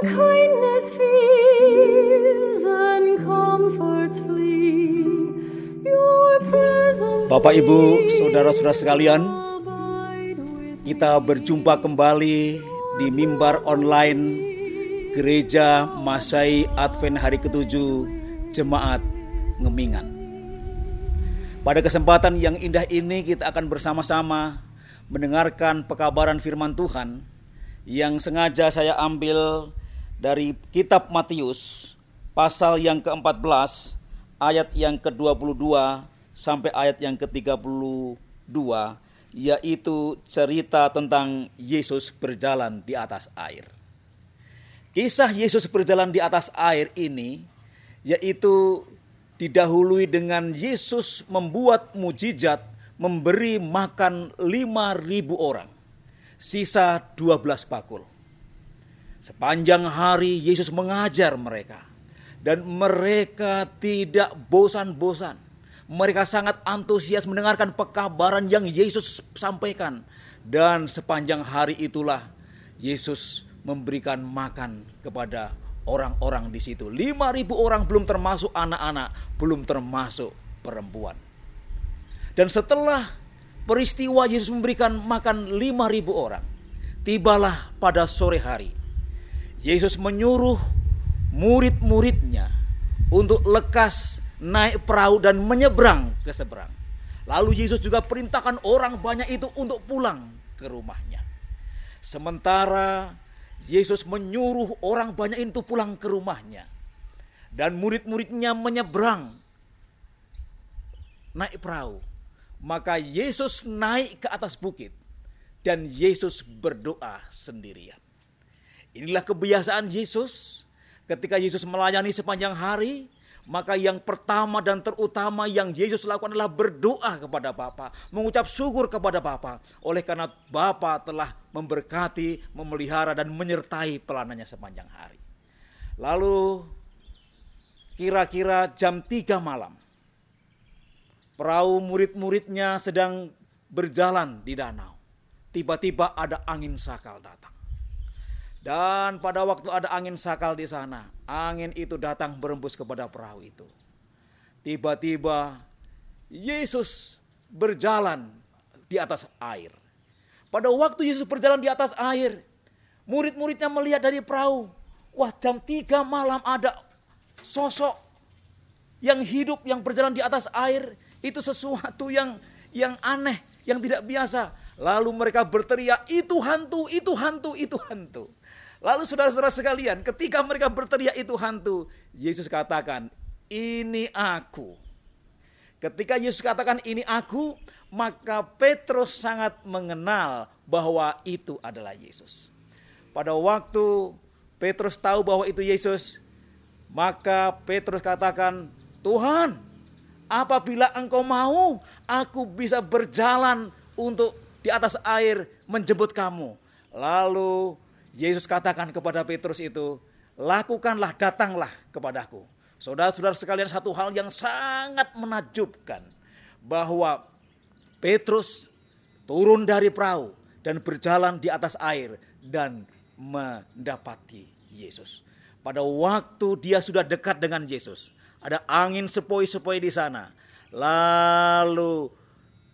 kindness fears and comforts flee, your presence Bapak Ibu, saudara-saudara sekalian, kita berjumpa kembali di mimbar online Gereja Masai Advent hari ketujuh Jemaat Ngemingan. Pada kesempatan yang indah ini kita akan bersama-sama mendengarkan pekabaran firman Tuhan yang sengaja saya ambil dari kitab Matius pasal yang ke-14 ayat yang ke-22 sampai ayat yang ke-32 yaitu cerita tentang Yesus berjalan di atas air. Kisah Yesus berjalan di atas air ini yaitu didahului dengan Yesus membuat mujizat memberi makan 5000 orang. Sisa 12 bakul. Sepanjang hari Yesus mengajar mereka dan mereka tidak bosan-bosan. Mereka sangat antusias mendengarkan pekabaran yang Yesus sampaikan dan sepanjang hari itulah Yesus memberikan makan kepada orang-orang di situ. 5000 orang belum termasuk anak-anak, belum termasuk perempuan. Dan setelah peristiwa Yesus memberikan makan 5000 orang, tibalah pada sore hari. Yesus menyuruh murid-muridnya untuk lekas naik perahu dan menyeberang ke seberang. Lalu Yesus juga perintahkan orang banyak itu untuk pulang ke rumahnya. Sementara Yesus menyuruh orang banyak itu pulang ke rumahnya. Dan murid-muridnya menyeberang naik perahu. Maka Yesus naik ke atas bukit dan Yesus berdoa sendirian. Inilah kebiasaan Yesus ketika Yesus melayani sepanjang hari, maka yang pertama dan terutama yang Yesus lakukan adalah berdoa kepada Bapa, mengucap syukur kepada Bapa, oleh karena Bapa telah memberkati, memelihara dan menyertai pelanannya sepanjang hari. Lalu kira-kira jam 3 malam, perahu murid-muridnya sedang berjalan di danau. Tiba-tiba ada angin sakal datang. Dan pada waktu ada angin sakal di sana, angin itu datang berembus kepada perahu itu. Tiba-tiba Yesus berjalan di atas air. Pada waktu Yesus berjalan di atas air, murid-muridnya melihat dari perahu, wah jam 3 malam ada sosok yang hidup yang berjalan di atas air itu sesuatu yang yang aneh, yang tidak biasa. Lalu mereka berteriak, itu hantu, itu hantu, itu hantu. Lalu saudara-saudara sekalian, ketika mereka berteriak itu hantu, Yesus katakan, ini aku. Ketika Yesus katakan ini aku, maka Petrus sangat mengenal bahwa itu adalah Yesus. Pada waktu Petrus tahu bahwa itu Yesus, maka Petrus katakan, Tuhan, apabila engkau mau, aku bisa berjalan untuk di atas air menjemput kamu. Lalu Yesus katakan kepada Petrus itu, lakukanlah, datanglah kepadaku. Saudara-saudara sekalian satu hal yang sangat menakjubkan bahwa Petrus turun dari perahu dan berjalan di atas air dan mendapati Yesus. Pada waktu dia sudah dekat dengan Yesus, ada angin sepoi-sepoi di sana. Lalu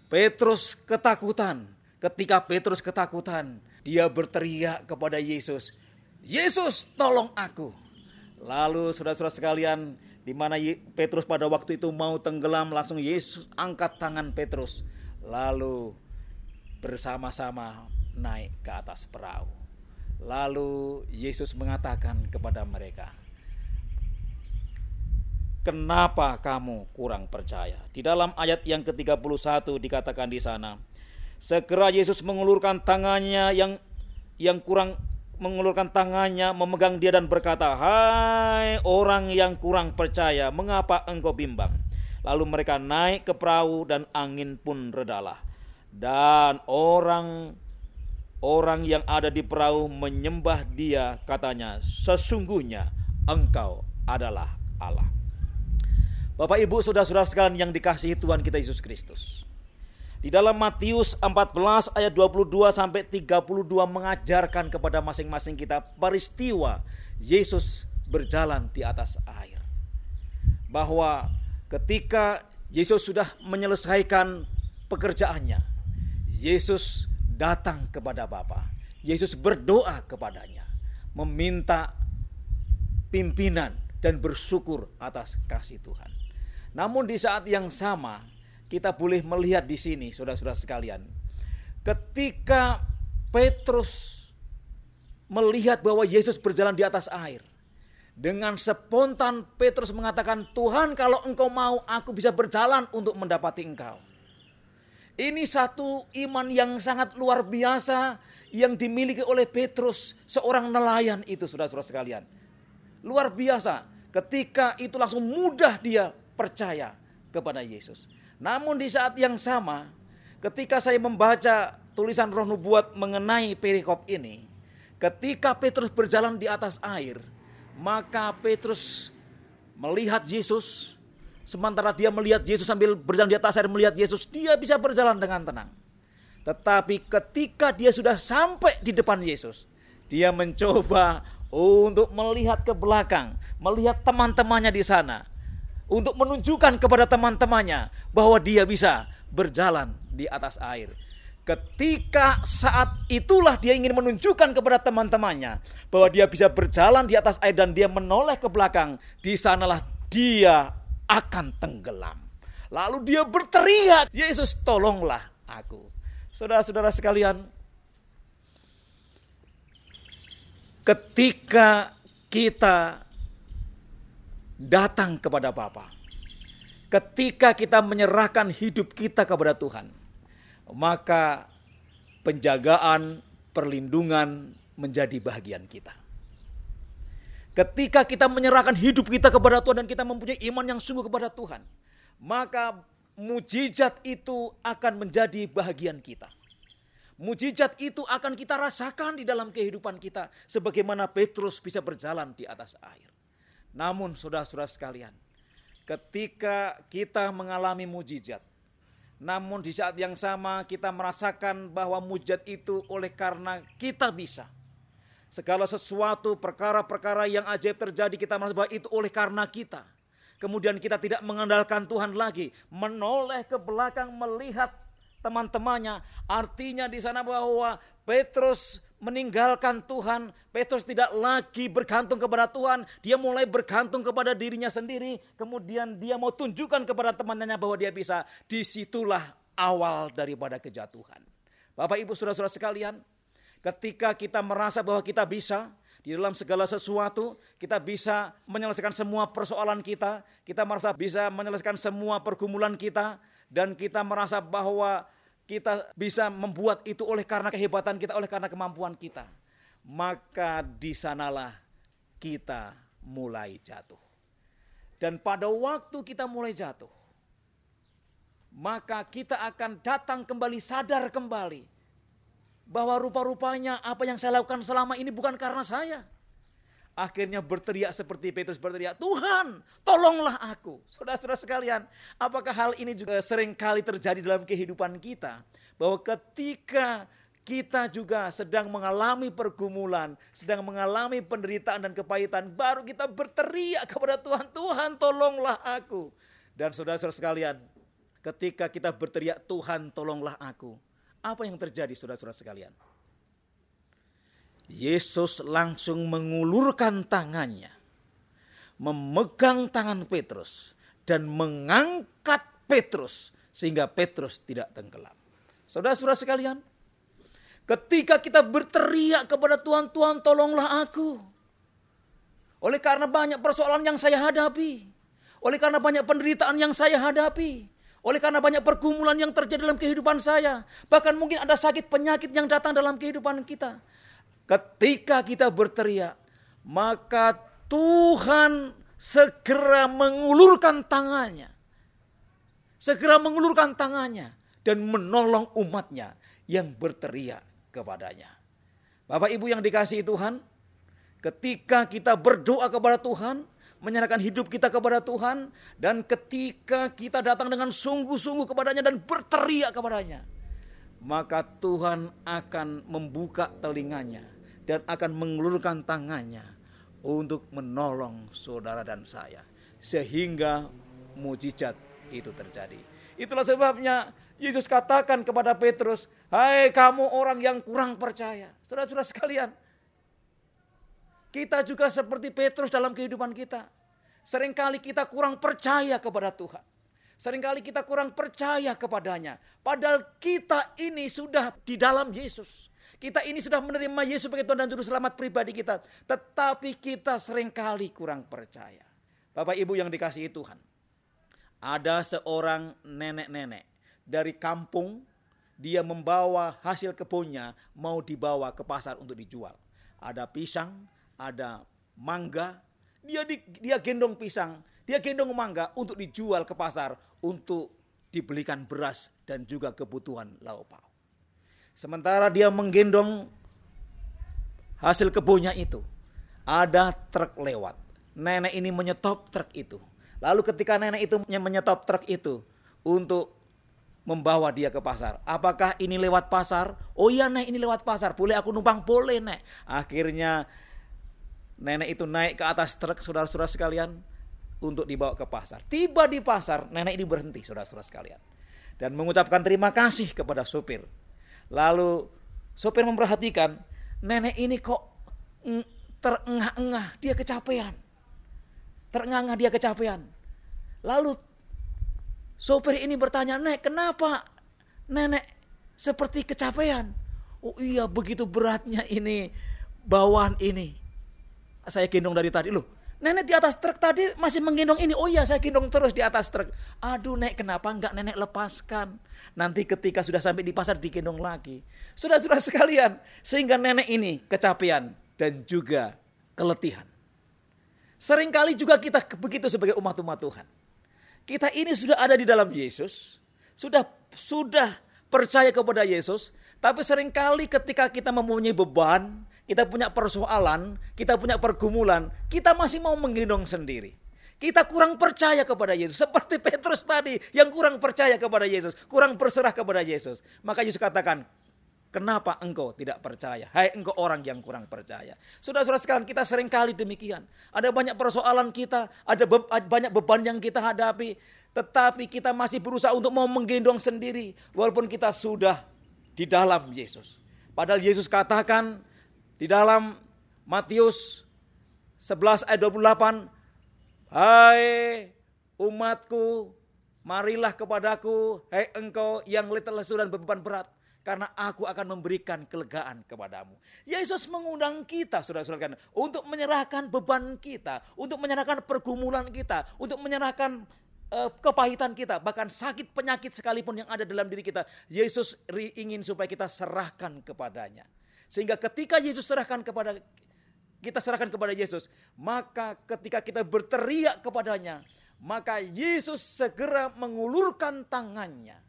Petrus ketakutan. Ketika Petrus ketakutan, dia berteriak kepada Yesus, "Yesus, tolong aku!" Lalu saudara-saudara sekalian, di mana Petrus pada waktu itu mau tenggelam, langsung Yesus angkat tangan Petrus. Lalu bersama-sama naik ke atas perahu. Lalu Yesus mengatakan kepada mereka, Kenapa kamu kurang percaya? Di dalam ayat yang ke-31 dikatakan di sana, segera Yesus mengulurkan tangannya yang yang kurang mengulurkan tangannya memegang dia dan berkata, "Hai orang yang kurang percaya, mengapa engkau bimbang?" Lalu mereka naik ke perahu dan angin pun redalah. Dan orang orang yang ada di perahu menyembah dia katanya, "Sesungguhnya engkau adalah Allah." Bapak Ibu Saudara-saudara sekalian yang dikasihi Tuhan kita Yesus Kristus. Di dalam Matius 14 ayat 22 sampai 32 mengajarkan kepada masing-masing kita peristiwa Yesus berjalan di atas air. Bahwa ketika Yesus sudah menyelesaikan pekerjaannya, Yesus datang kepada Bapa. Yesus berdoa kepadanya, meminta pimpinan dan bersyukur atas kasih Tuhan. Namun di saat yang sama, kita boleh melihat di sini, saudara-saudara sekalian, ketika Petrus melihat bahwa Yesus berjalan di atas air, dengan spontan Petrus mengatakan, "Tuhan, kalau Engkau mau, aku bisa berjalan untuk mendapati Engkau." Ini satu iman yang sangat luar biasa yang dimiliki oleh Petrus, seorang nelayan itu, saudara-saudara sekalian. Luar biasa, ketika itu langsung mudah dia percaya kepada Yesus. Namun di saat yang sama, ketika saya membaca tulisan roh nubuat mengenai perikop ini, ketika Petrus berjalan di atas air, maka Petrus melihat Yesus, sementara dia melihat Yesus sambil berjalan di atas air melihat Yesus, dia bisa berjalan dengan tenang. Tetapi ketika dia sudah sampai di depan Yesus, dia mencoba untuk melihat ke belakang, melihat teman-temannya di sana untuk menunjukkan kepada teman-temannya bahwa dia bisa berjalan di atas air. Ketika saat itulah dia ingin menunjukkan kepada teman-temannya bahwa dia bisa berjalan di atas air dan dia menoleh ke belakang, di sanalah dia akan tenggelam. Lalu dia berteriak, "Yesus, tolonglah aku." Saudara-saudara sekalian, ketika kita datang kepada Bapa. Ketika kita menyerahkan hidup kita kepada Tuhan, maka penjagaan, perlindungan menjadi bagian kita. Ketika kita menyerahkan hidup kita kepada Tuhan dan kita mempunyai iman yang sungguh kepada Tuhan, maka mujizat itu akan menjadi bagian kita. Mujizat itu akan kita rasakan di dalam kehidupan kita sebagaimana Petrus bisa berjalan di atas air. Namun saudara-saudara sekalian, ketika kita mengalami mujizat, namun di saat yang sama kita merasakan bahwa mujizat itu oleh karena kita bisa. Segala sesuatu perkara-perkara yang ajaib terjadi kita merasa bahwa itu oleh karena kita. Kemudian kita tidak mengandalkan Tuhan lagi, menoleh ke belakang melihat teman-temannya. Artinya di sana bahwa Petrus meninggalkan Tuhan, Petrus tidak lagi bergantung kepada Tuhan, dia mulai bergantung kepada dirinya sendiri, kemudian dia mau tunjukkan kepada teman-temannya bahwa dia bisa. Di situlah awal daripada kejatuhan. Bapak Ibu Saudara-saudara sekalian, ketika kita merasa bahwa kita bisa, di dalam segala sesuatu kita bisa menyelesaikan semua persoalan kita, kita merasa bisa menyelesaikan semua pergumulan kita, dan kita merasa bahwa kita bisa membuat itu oleh karena kehebatan kita, oleh karena kemampuan kita. Maka di sanalah kita mulai jatuh. Dan pada waktu kita mulai jatuh, maka kita akan datang kembali sadar kembali bahwa rupa-rupanya apa yang saya lakukan selama ini bukan karena saya akhirnya berteriak seperti Petrus berteriak, Tuhan tolonglah aku. Saudara-saudara sekalian, apakah hal ini juga sering kali terjadi dalam kehidupan kita? Bahwa ketika kita juga sedang mengalami pergumulan, sedang mengalami penderitaan dan kepahitan, baru kita berteriak kepada Tuhan, Tuhan tolonglah aku. Dan saudara-saudara sekalian, ketika kita berteriak, Tuhan tolonglah aku. Apa yang terjadi saudara-saudara sekalian? Yesus langsung mengulurkan tangannya, memegang tangan Petrus, dan mengangkat Petrus sehingga Petrus tidak tenggelam. Saudara-saudara sekalian, ketika kita berteriak kepada Tuhan, Tuhan tolonglah aku. Oleh karena banyak persoalan yang saya hadapi, oleh karena banyak penderitaan yang saya hadapi, oleh karena banyak pergumulan yang terjadi dalam kehidupan saya, bahkan mungkin ada sakit penyakit yang datang dalam kehidupan kita. Ketika kita berteriak, maka Tuhan segera mengulurkan tangannya. Segera mengulurkan tangannya dan menolong umatnya yang berteriak kepadanya. Bapak Ibu yang dikasihi Tuhan, ketika kita berdoa kepada Tuhan, menyerahkan hidup kita kepada Tuhan dan ketika kita datang dengan sungguh-sungguh kepadanya dan berteriak kepadanya, maka Tuhan akan membuka telinganya dan akan mengulurkan tangannya untuk menolong saudara dan saya sehingga mujizat itu terjadi. Itulah sebabnya Yesus katakan kepada Petrus, "Hai kamu orang yang kurang percaya." Saudara-saudara sekalian, kita juga seperti Petrus dalam kehidupan kita. Seringkali kita kurang percaya kepada Tuhan. Seringkali kita kurang percaya kepadanya. Padahal kita ini sudah di dalam Yesus. Kita ini sudah menerima Yesus sebagai Tuhan dan Juru Selamat pribadi kita. Tetapi kita sering kali kurang percaya. Bapak Ibu yang dikasihi Tuhan. Ada seorang nenek-nenek dari kampung. Dia membawa hasil kebunnya mau dibawa ke pasar untuk dijual. Ada pisang, ada mangga. Dia di, dia gendong pisang, dia gendong mangga untuk dijual ke pasar untuk dibelikan beras dan juga kebutuhan lauk pauk. Sementara dia menggendong hasil kebunnya itu, ada truk lewat. Nenek ini menyetop truk itu. Lalu ketika nenek itu menyetop truk itu untuk membawa dia ke pasar. Apakah ini lewat pasar? Oh iya nek ini lewat pasar. Boleh aku numpang? Boleh nek. Akhirnya nenek itu naik ke atas truk saudara-saudara sekalian untuk dibawa ke pasar. Tiba di pasar, nenek ini berhenti saudara-saudara sekalian. Dan mengucapkan terima kasih kepada sopir. Lalu sopir memperhatikan, nenek ini kok terengah-engah, dia kecapean. Terengah-engah dia kecapean. Lalu sopir ini bertanya, Nek kenapa nenek seperti kecapean? Oh iya begitu beratnya ini bawaan ini saya gendong dari tadi. Loh, nenek di atas truk tadi masih menggendong ini. Oh iya, saya gendong terus di atas truk. Aduh, Nek, kenapa enggak nenek lepaskan? Nanti ketika sudah sampai di pasar digendong lagi. Sudah-sudah sekalian, sehingga nenek ini kecapean dan juga keletihan. Seringkali juga kita begitu sebagai umat-umat Tuhan. Kita ini sudah ada di dalam Yesus, sudah sudah percaya kepada Yesus, tapi sering kali ketika kita mempunyai beban, kita punya persoalan, kita punya pergumulan, kita masih mau menggendong sendiri. Kita kurang percaya kepada Yesus. Seperti Petrus tadi yang kurang percaya kepada Yesus. Kurang berserah kepada Yesus. Maka Yesus katakan, kenapa engkau tidak percaya? Hai engkau orang yang kurang percaya. Sudah-sudah sekalian kita sering kali demikian. Ada banyak persoalan kita, ada be banyak beban yang kita hadapi. Tetapi kita masih berusaha untuk mau menggendong sendiri. Walaupun kita sudah di dalam Yesus. Padahal Yesus katakan, di dalam Matius 11 ayat 28, Hai umatku, marilah kepadaku, hai engkau yang letih lesu dan beban berat, karena aku akan memberikan kelegaan kepadamu. Yesus mengundang kita, saudara-saudara, untuk menyerahkan beban kita, untuk menyerahkan pergumulan kita, untuk menyerahkan uh, kepahitan kita, bahkan sakit penyakit sekalipun yang ada dalam diri kita. Yesus ingin supaya kita serahkan kepadanya. Sehingga ketika Yesus serahkan kepada kita serahkan kepada Yesus, maka ketika kita berteriak kepadanya, maka Yesus segera mengulurkan tangannya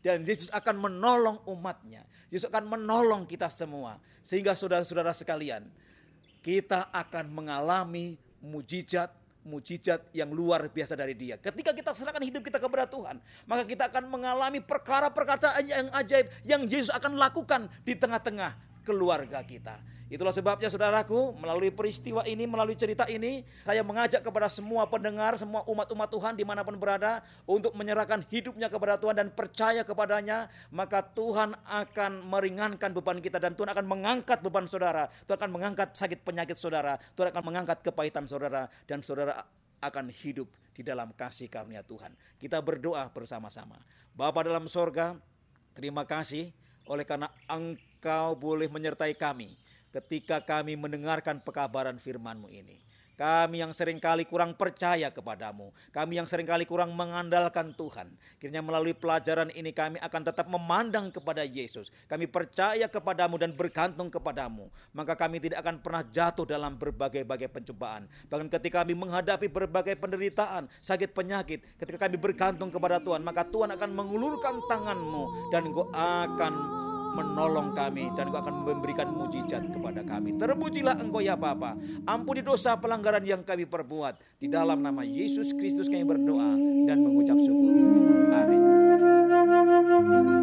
dan Yesus akan menolong umatnya. Yesus akan menolong kita semua. Sehingga saudara-saudara sekalian, kita akan mengalami mujizat mujizat yang luar biasa dari dia. Ketika kita serahkan hidup kita kepada Tuhan, maka kita akan mengalami perkara-perkara yang ajaib yang Yesus akan lakukan di tengah-tengah keluarga kita. Itulah sebabnya saudaraku, melalui peristiwa ini, melalui cerita ini, saya mengajak kepada semua pendengar, semua umat-umat Tuhan di mana pun berada, untuk menyerahkan hidupnya kepada Tuhan dan percaya kepadanya, maka Tuhan akan meringankan beban kita dan Tuhan akan mengangkat beban saudara, Tuhan akan mengangkat sakit penyakit saudara, Tuhan akan mengangkat kepahitan saudara, dan saudara akan hidup di dalam kasih karunia Tuhan. Kita berdoa bersama-sama. Bapa dalam sorga, terima kasih oleh karena engkau boleh menyertai kami ketika kami mendengarkan pekabaran firman-Mu ini. Kami yang sering kali kurang percaya kepadamu. Kami yang sering kali kurang mengandalkan Tuhan. Kiranya melalui pelajaran ini kami akan tetap memandang kepada Yesus. Kami percaya kepadamu dan bergantung kepadamu. Maka kami tidak akan pernah jatuh dalam berbagai-bagai pencobaan. Bahkan ketika kami menghadapi berbagai penderitaan, sakit penyakit. Ketika kami bergantung kepada Tuhan, maka Tuhan akan mengulurkan tanganmu. Dan engkau akan menolong kami dan Engkau akan memberikan mujizat kepada kami. Terpujilah Engkau ya Bapa. Ampuni dosa pelanggaran yang kami perbuat. Di dalam nama Yesus Kristus kami berdoa dan mengucap syukur. Amin.